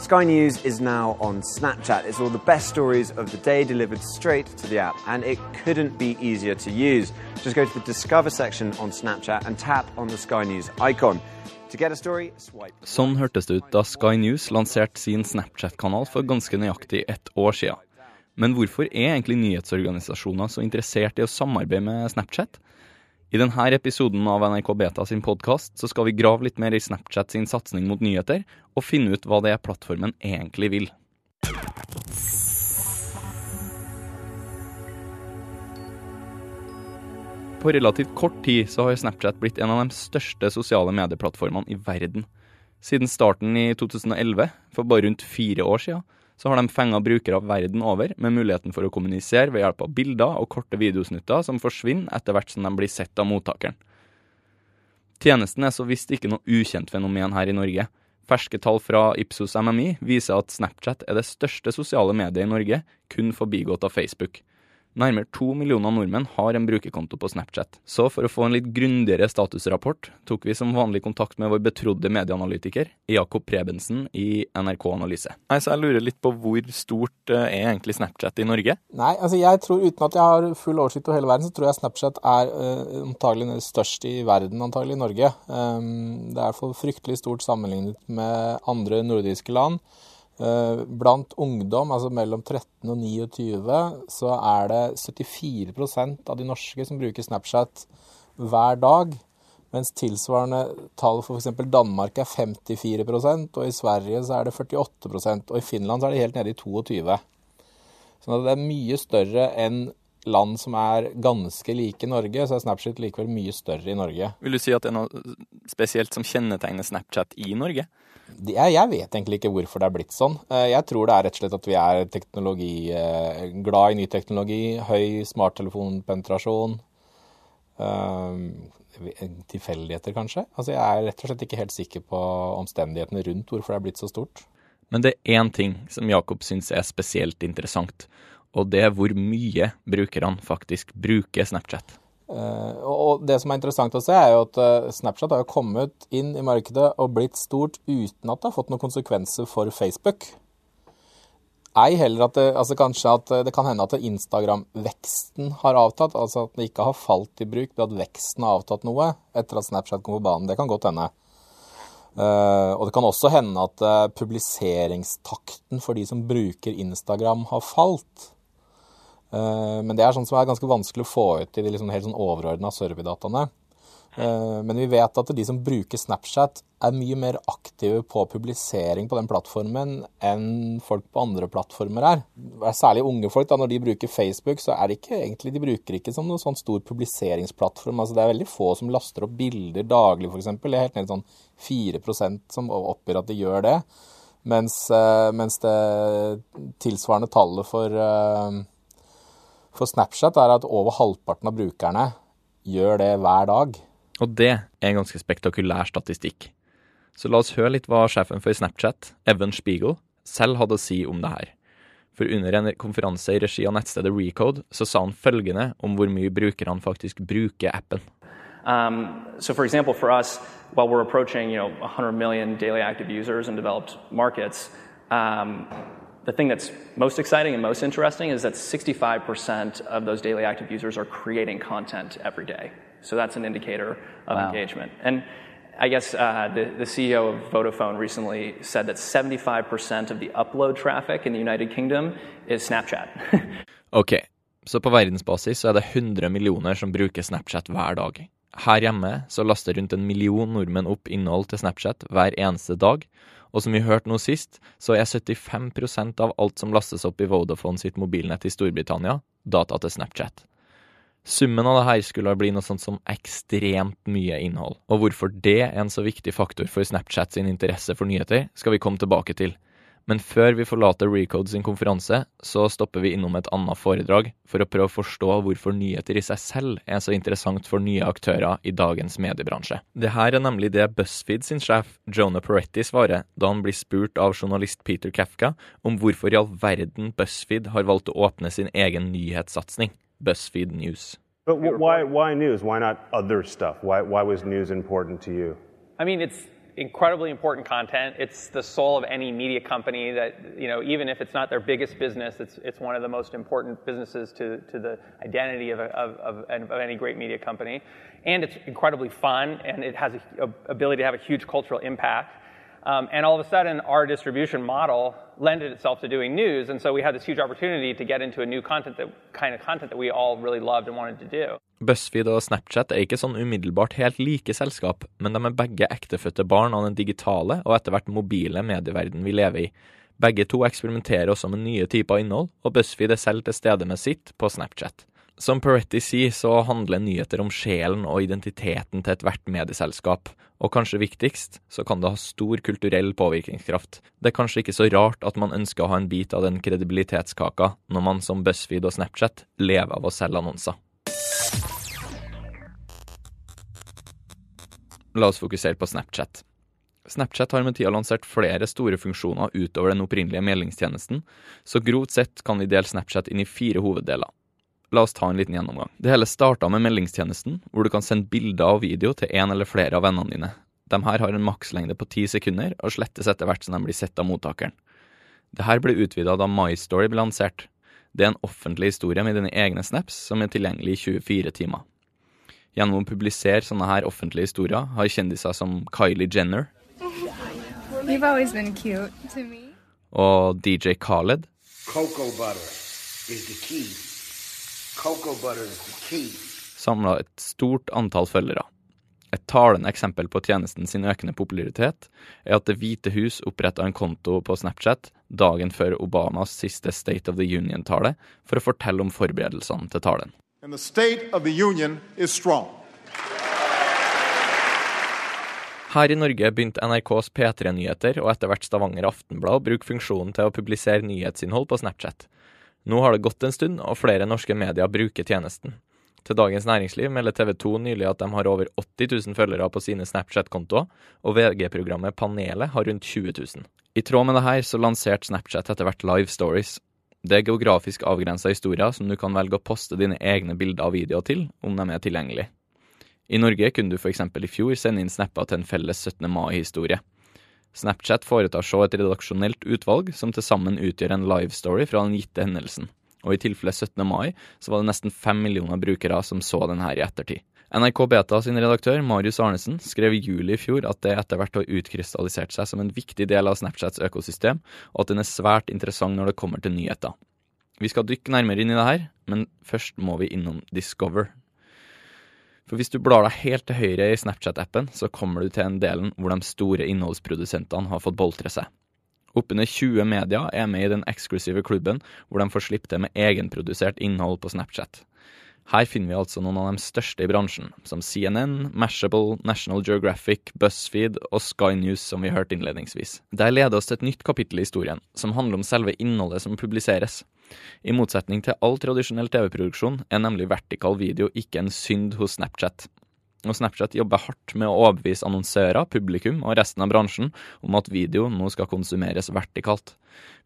Sky News is now on Snapchat. It's all the best stories of the day delivered straight to the app, and it couldn't be easier to use. Just go to the Discover section on Snapchat and tap on the Sky News icon. Sånn hørtes det ut da Sky News lanserte sin Snapchat-kanal for ganske nøyaktig ett år siden. Men hvorfor er egentlig nyhetsorganisasjoner så interessert i å samarbeide med Snapchat? I denne episoden av NRK Beta sin podkast skal vi grave litt mer i Snapchat sin satsing mot nyheter, og finne ut hva det er plattformen egentlig vil. På relativt kort tid så har Snapchat blitt en av de største sosiale medieplattformene i verden. Siden starten i 2011, for bare rundt fire år siden, så har de fenga brukere verden over med muligheten for å kommunisere ved hjelp av bilder og korte videosnutter som forsvinner etter hvert som de blir sett av mottakeren. Tjenesten er så visst ikke noe ukjent fenomen her i Norge. Ferske tall fra Ipsos MMI viser at Snapchat er det største sosiale mediet i Norge, kun forbigått av Facebook. Nærmere to millioner nordmenn har en brukerkonto på Snapchat. Så for å få en litt grundigere statusrapport, tok vi som vanlig kontakt med vår betrodde medieanalytiker, Jakob Prebensen i NRK Analyse. Nei, så jeg lurer litt på hvor stort eh, er egentlig Snapchat i Norge? Nei, altså jeg tror uten at jeg har full oversikt over hele verden, så tror jeg Snapchat er uh, antagelig størst i verden, antagelig i Norge. Um, det er i hvert fall fryktelig stort sammenlignet med andre nordiske land. Eh, blant ungdom, altså mellom 13 og 29, så er det 74% av de norske som bruker Snapchat hver dag. Mens tilsvarende tall for f.eks. Danmark er 54% og i Sverige så er det 48% og i Finland så er det helt nede i 22 Så det er mye større enn land som er ganske like Norge, så er Snapchat likevel mye større i Norge. Vil du si at det er noe spesielt som kjennetegner Snapchat i Norge? Jeg, vet egentlig ikke hvorfor det er blitt sånn. Eh, jeg tror det er rett og slett at vi er teknologi, eh, glad i ny teknologi. Høy smarttelefonpenetrasjon. Eh, tilfeldigheter, kanskje. Altså, jeg er rett og slett ikke helt sikker på omstendighetene rundt hvorfor det er blitt så stort. Men det er én ting som Jakob syns er spesielt interessant, og det er hvor mye brukerne faktisk bruker Snapchat. Uh, og det som er interessant å se, er jo at uh, Snapchat har kommet inn i markedet og blitt stort uten at det har fått noen konsekvenser for Facebook. Ei heller at det, altså kanskje at det kan hende at Instagram-veksten har avtatt, altså at det ikke har falt i bruk, men at veksten har avtatt noe etter at Snapchat kom på banen. Det kan godt hende. Uh, og det kan også hende at publiseringstakten for de som bruker Instagram, har falt. Eh, men det er sånn som er ganske vanskelig å få ut i de liksom helt sånn overordna surveydataene. Eh, men vi vet at de som bruker Snapchat, er mye mer aktive på publisering på den plattformen enn folk på andre plattformer er. Særlig unge folk. da, Når de bruker Facebook, så er det ikke egentlig, de bruker ikke som noen sånn stor publiseringsplattform. altså Det er veldig få som laster opp bilder daglig, f.eks. Det er helt ned sånn 4% som oppgir at de gjør det. Mens, eh, mens det tilsvarende tallet for for Snapchat er at over halvparten av brukerne gjør det hver dag. Og det er en ganske spektakulær statistikk. Så la oss høre litt hva sjefen for Snapchat, Evan Spiegel, selv hadde å si om det her. For under en konferanse i regi av nettstedet Recode så sa han følgende om hvor mye brukerne faktisk bruker appen. Um, so, for example, for us, while we're approaching you know 100 million daily active users in developed markets, um, the thing that's most exciting and most interesting is that 65% of those daily active users are creating content every day. So that's an indicator of wow. engagement. And I guess uh, the, the, CEO of Vodafone recently said that 75% of the upload traffic in the United Kingdom is Snapchat. ok, så på verdensbasis så er det 100 millioner som bruker Snapchat hver dag. Her hjemme så laster rundt en million nordmenn opp innhold til Snapchat hver eneste dag, og som vi hørte nå sist, så er 75% av alt som lastes opp i Vodafone sitt mobilnett i Storbritannia, data til Snapchat. Summen av det her skulle bli noe sånt som ekstremt mye innhold. Og hvorfor det er en så viktig faktor for Snapchat sin interesse for nyheter, skal vi komme tilbake til. Men før vi forlater Recode sin konferanse, så stopper vi innom et annet foredrag for å prøve å forstå hvorfor nyheter i seg selv er så interessant for nye aktører i dagens mediebransje. Det her er nemlig det BuzzFeed sin sjef Jonah Peretti svarer da han blir spurt av journalist Peter Kafka om hvorfor i all verden BuzzFeed har valgt å åpne sin egen nyhetssatsing, BuzzFeed News. But why, why news? Why not other stuff? Why, why was news important to you? I mean, it's incredibly important content. It's the soul of any media company that, you know, even if it's not their biggest business, it's, it's one of the most important businesses to, to the identity of, a, of, of, of any great media company. And it's incredibly fun and it has an ability to have a huge cultural impact. Um, and all of a sudden, our distribution model lended itself to doing news, and so we had this huge opportunity to get into a new content that kind of content that we all really loved and wanted to do. BuzzFeed og Snapchat er ikke sånn umiddelbart helt like selskap, men de er begge ektefødte barn av den digitale og etter hvert mobile medieverdenen vi lever i. Begge to eksperimenterer også med nye typer innhold, og BuzzFeed er selv til stede med sitt på Snapchat. Som Peretti sier, så handler nyheter om sjelen og identiteten til ethvert medieselskap, og kanskje viktigst, så kan det ha stor kulturell påvirkningskraft. Det er kanskje ikke så rart at man ønsker å ha en bit av den kredibilitetskaka, når man som BuzzFeed og Snapchat lever av å selge annonser. La oss fokusere på Snapchat. Snapchat har med tida lansert flere store funksjoner utover den opprinnelige meldingstjenesten, så grovt sett kan vi dele Snapchat inn i fire hoveddeler. La oss ta en liten gjennomgang. Det hele starta med meldingstjenesten, hvor du kan sende bilder og video til en eller flere av vennene dine. De her har en makslengde på ti sekunder, og slettes etter hvert som de blir sett av mottakeren. Det her ble utvida da MyStory ble lansert. Det er en offentlig historie med dine egne snaps, som er tilgjengelig i 24 timer. Gjennom å publisere sånne her offentlige historier har kjendiser som Kylie Jenner. Og DJ Khaled. Cocoa butter is the key. Samla et stort antall følgere. Et talende eksempel på tjenesten sin økende popularitet er at Det hvite hus oppretta en konto på Snapchat dagen før Obamas siste State of the Union-tale for å fortelle om forberedelsene til talen. Her i Norge begynte NRKs P3 Nyheter og etter hvert Stavanger Aftenblad å bruke funksjonen til å publisere nyhetsinnhold på Snapchat. Nå har det gått en stund, og flere norske medier bruker tjenesten. Til Dagens Næringsliv melder TV 2 nylig at de har over 80 000 følgere på sine Snapchat-kontoer, og VG-programmet Panelet har rundt 20 000. I tråd med det her så lanserte Snapchat etter hvert Live Stories. Det er geografisk avgrensa historier som du kan velge å poste dine egne bilder og videoer til, om de er tilgjengelige. I Norge kunne du f.eks. i fjor sende inn snapper til en felles 17. mai-historie. Snapchat foretar så et redaksjonelt utvalg som til sammen utgjør en live-story fra den gitte hendelsen. Og i tilfelle 17. mai så var det nesten fem millioner brukere som så den her i ettertid. NRK Beta sin redaktør Marius Arnesen skrev i juli i fjor at det etter hvert har utkrystallisert seg som en viktig del av Snapchats økosystem, og at den er svært interessant når det kommer til nyheter. Vi skal dykke nærmere inn i det her, men først må vi innom Discover. For hvis du blar deg helt til høyre i Snapchat-appen, så kommer du til en delen hvor de store innholdsprodusentene har fått boltre seg. Oppunder 20 medier er med i den eksklusive klubben hvor de får slippe til med egenprodusert innhold på Snapchat. Her finner vi altså noen av de største i bransjen, som CNN, Mashable, National Geographic, BuzzFeed og Sky News, som vi hørte innledningsvis. Der leder oss til et nytt kapittel i historien, som handler om selve innholdet som publiseres. I motsetning til all tradisjonell TV-produksjon er nemlig vertikal video ikke en synd hos Snapchat. Og Snapchat jobber hardt med å overbevise annonsører, publikum og resten av bransjen om at video nå skal konsumeres vertikalt.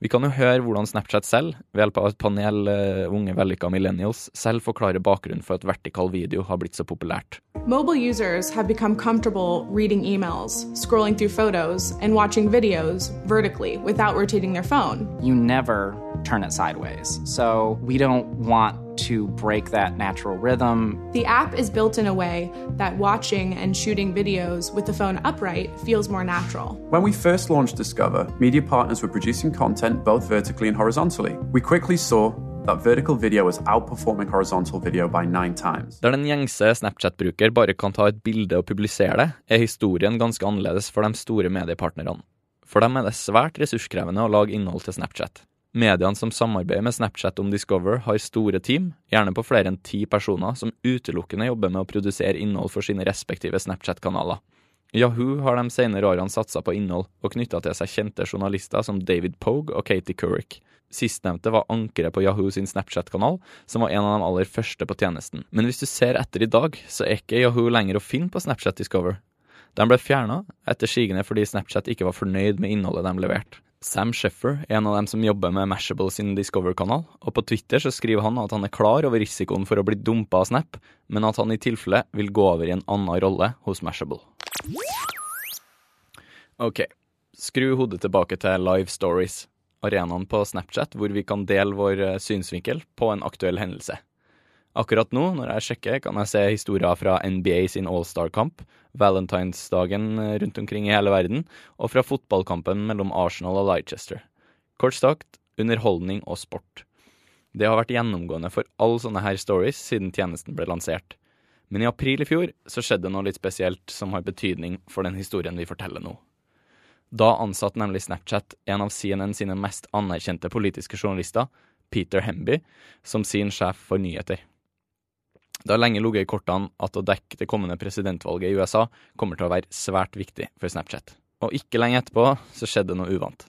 Vi kan jo høre hvordan Snapchat selv, ved hjelp av et panel uh, unge vellykka millennials, selv forklarer bakgrunnen for at vertikal video har blitt så populært. Mobile users have become comfortable reading emails, scrolling through photos, and watching videos vertically without rotating their phone. You never turn it sideways. So we don't want to break that natural rhythm. The app is built in a way that watching and shooting videos with the phone upright feels more natural. When we first launched Discover, media partners were producing content both vertically and horizontally. We quickly saw that vertical video was outperforming horizontal video by nine times. Der den gjengse Snapchat-bruker bare kan ta et bilde og publisere det, er historien ganske annerledes for de store mediepartnerne. For dem er det svært ressurskrevende å lage innhold til Snapchat. Mediene som samarbeider med Snapchat om Discover, har store team, gjerne på flere enn ti personer, som utelukkende jobber med å produsere innhold for sine respektive Snapchat-kanaler. Yahoo har de senere årene satsa på innhold, og knytta til seg kjente journalister som David Pogue og Katie Couric. Sistnevnte var ankeret på Yahoo sin Snapchat-kanal, som var en av de aller første på tjenesten. Men hvis du ser etter i dag, så er ikke Yahoo lenger å finne på Snapchat Discover. De ble fjerna etter sigende fordi Snapchat ikke var fornøyd med innholdet de leverte. Sam Sheffer er en av dem som jobber med Mashable sin Discover-kanal, og på Twitter så skriver han at han er klar over risikoen for å bli dumpa av Snap, men at han i tilfelle vil gå over i en annen rolle hos Mashable. Ok, skru hodet tilbake til Live Stories, arenaen på Snapchat hvor vi kan dele vår eh, synsvinkel på en aktuell hendelse. Akkurat nå, når jeg sjekker, kan jeg se historier fra NBA sin All-Star-kamp, valentinsdagen eh, rundt omkring i hele verden, og fra fotballkampen mellom Arsenal og Leicester. Kort sagt, underholdning og sport. Det har vært gjennomgående for alle sånne her stories siden tjenesten ble lansert. Men i april i fjor så skjedde noe litt spesielt som har betydning for den historien vi forteller nå. Da ansatte nemlig Snapchat en av CNN sine mest anerkjente politiske journalister, Peter Hemby, som sin sjef for nyheter. Det har lenge ligget i kortene at å dekke det kommende presidentvalget i USA kommer til å være svært viktig for Snapchat. Og ikke lenge etterpå så skjedde noe uvant.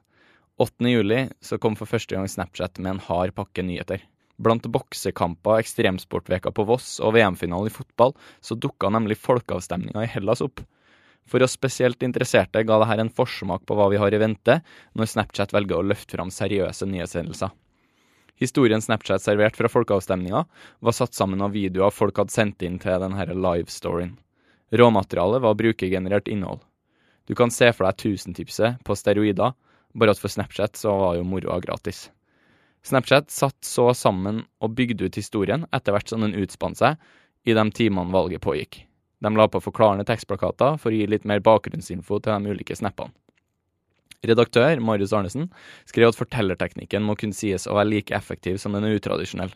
8. juli så kom for første gang Snapchat med en hard pakke nyheter. Blant boksekamper, ekstremsportveka på Voss og VM-finalen i fotball så dukka nemlig folkeavstemninga i Hellas opp. For oss spesielt interesserte ga dette en forsmak på hva vi har i vente når Snapchat velger å løfte fram seriøse nyhetshendelser. Historien Snapchat servert fra folkeavstemninga, var satt sammen av videoer folk hadde sendt inn til denne live-storyen. Råmaterialet var brukergenerert innhold. Du kan se for deg tusentipset på steroider, bare at for Snapchat så var jo moroa gratis. Snapchat satt så sammen og bygde ut historien etter hvert som den utspant seg i de timene valget pågikk. De la på forklarende tekstplakater for å gi litt mer bakgrunnsinfo til de ulike snappene. Redaktør Marius Arnesen skrev at fortellerteknikken må kunne sies å være like effektiv som den er utradisjonell.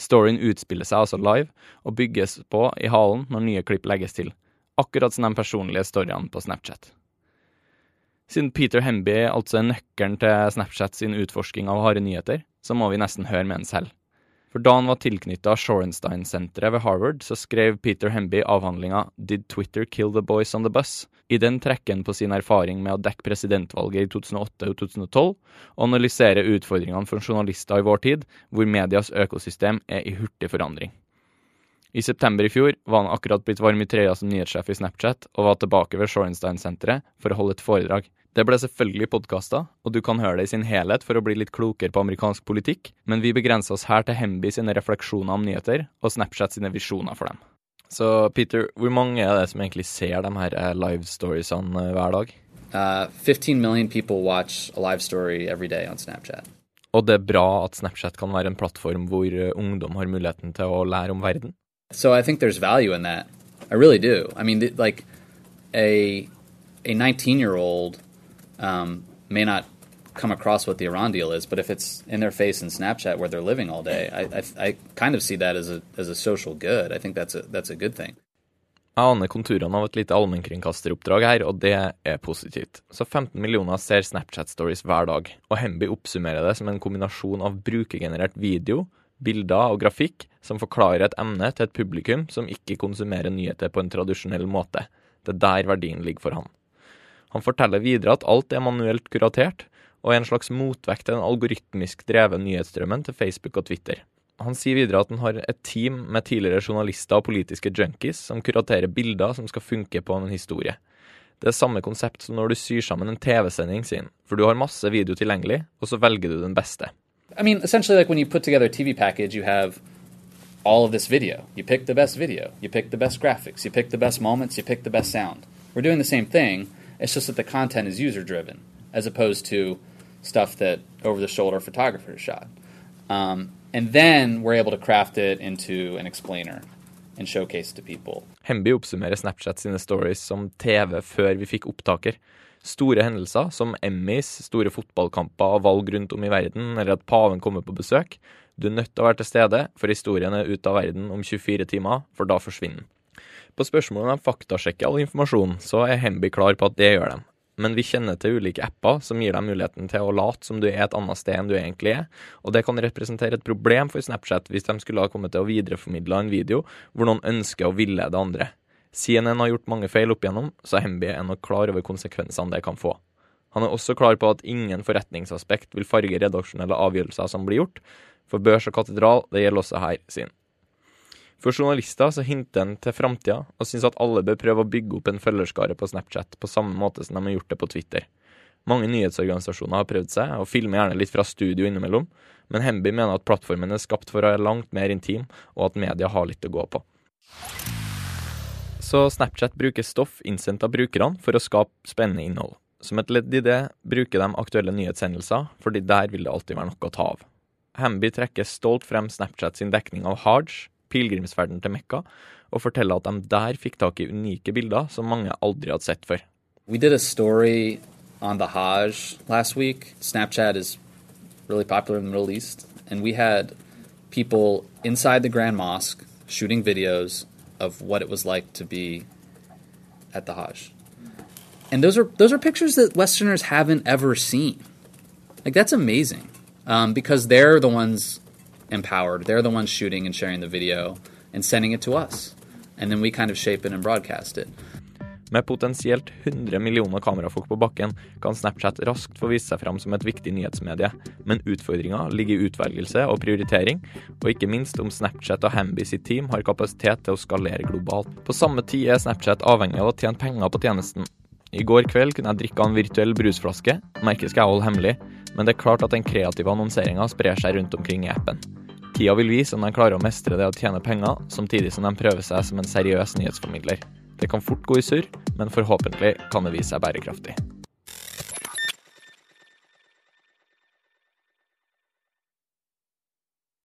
Storyen utspiller seg altså live, og bygges på i halen når nye klipp legges til. Akkurat som de personlige storyene på Snapchat. Siden Peter Hemby altså er nøkkelen til Snapchat sin utforsking av harde nyheter, så må vi nesten høre med en selv. For da han var tilknytta Shorenstein-senteret ved Harvard, så skrev Peter Hemby avhandlinga Did Twitter kill the boys on the bus? I den trekker han på sin erfaring med å dekke presidentvalget i 2008 og 2012, og analysere utfordringene for journalister i vår tid, hvor medias økosystem er i hurtig forandring. I september i fjor var han akkurat blitt varm i trøya som nyhetssjef i Snapchat, og var tilbake ved Shorenstein-senteret for å holde et foredrag. Det ble selvfølgelig podkasta, og du kan høre det i sin helhet for å bli litt klokere på amerikansk politikk, men vi begrenser oss her til Hemby sine refleksjoner om nyheter, og Snapchat sine visjoner for dem. Så Peter, hvor mange er det som egentlig ser de her eh, live storiesene eh, hver dag? Uh, 15 million people watch a live story every day on Snapchat. Og det er bra at Snapchat kan være en plattform hvor eh, ungdom har muligheten til å lære om verden? So I think there's value in that. I really do. I mean, like a a 19 year old um, may not come across what the Iran deal is, but if it's in their face in Snapchat where they're living all day, I, I, I kind of see that as a, as a social good. I think that's a, that's a good thing. Jeg aner konturene av et lite allmennkringkasteroppdrag her, og det er positivt. Så 15 millioner ser Snapchat-stories hver dag, og Hemby oppsummerer det som en kombinasjon av brukergenerert video, bilder og grafikk som forklarer et emne til et publikum som ikke konsumerer nyheter på en tradisjonell måte. Det er der verdien ligger for han. Han forteller videre at alt er manuelt kuratert, og er en slags motvekt til den algoritmisk dreven nyhetsstrømmen til Facebook og Twitter. Han sier videre at han har et team med tidligere journalister og politiske junkies som kuraterer bilder som skal funke på en historie. Det er samme konsept som når du syr sammen en TV-sending sin, for du har masse video tilgjengelig, og så velger du den beste. I mean, essentially, like when you put together TV package, you have all of this video. You pick the best video, you pick the best graphics, you pick the best moments, you pick the best sound. We're doing the same thing. It's just that the content is user driven, as opposed to stuff that over the shoulder photographers shot. Um, and then we're able to craft it into an explainer and showcase to people. Hemby oppsummerer Snapchat sine stories som TV før vi fikk opptaker. Store hendelser som Emmys, store fotballkamper og valg rundt om i verden, eller at paven kommer på besøk. Du er nødt til å være til stede, for historien er ute av verden om 24 timer, for da forsvinner. På spørsmålet om de faktasjekker all informasjon, så er Hemby klar på at det gjør de. Men vi kjenner til ulike apper som gir deg muligheten til å late som du er et annet sted enn du egentlig er, og det kan representere et problem for Snapchat hvis de skulle ha kommet til å videreformidle en video hvor noen ønsker å villede andre. CNN har gjort mange feil opp igjennom, så Hemby er nok klar over konsekvensene det kan få. Han er også klar på at ingen forretningsaspekt vil farge redaksjonelle avgjørelser som blir gjort, for børs og katedral, det gjelder også her, sin. For journalister så hinter en til framtida, og syns at alle bør prøve å bygge opp en følgerskare på Snapchat på samme måte som de har gjort det på Twitter. Mange nyhetsorganisasjoner har prøvd seg, og filmer gjerne litt fra studio innimellom, men Hemby mener at plattformen er skapt for å være langt mer intim, og at media har litt å gå på. Så Snapchat bruker stoff innsendt av brukerne for å skape spennende innhold. Som et ledd i det bruker de aktuelle nyhetshendelser, fordi der vil det alltid være noe å ta av. Hamby trekker stolt frem Snapchat sin dekning av Hajj, pilegrimsferden til Mekka, og forteller at de der fikk tak i unike bilder som mange aldri hadde sett før. We did a story on the Hajj last week. Snapchat is really popular in the Middle East, and we had people inside the Grand Mosque shooting videos of what it was like to be at the Hajj. And those are those are pictures that Westerners haven't ever seen. Like that's amazing, um, because they're the ones empowered. They're the ones shooting and sharing the video and sending it to us, and then we kind of shape it and broadcast it. Med potensielt 100 millioner kamerafolk på bakken kan Snapchat raskt få vise seg fram som et viktig nyhetsmedie, men utfordringa ligger i utvelgelse og prioritering, og ikke minst om Snapchat og Hamby sitt team har kapasitet til å skalere globalt. På samme tid er Snapchat avhengig av å tjene penger på tjenesten. I går kveld kunne jeg drikke en virtuell brusflaske, merket skal jeg holde hemmelig, men det er klart at den kreative annonseringa sprer seg rundt omkring i appen. Tida vil vise om de klarer å mestre det å tjene penger, samtidig som de prøver seg som en seriøs nyhetsformidler. Det kan fort gå i surr, men forhåpentlig kan det vise seg bærekraftig.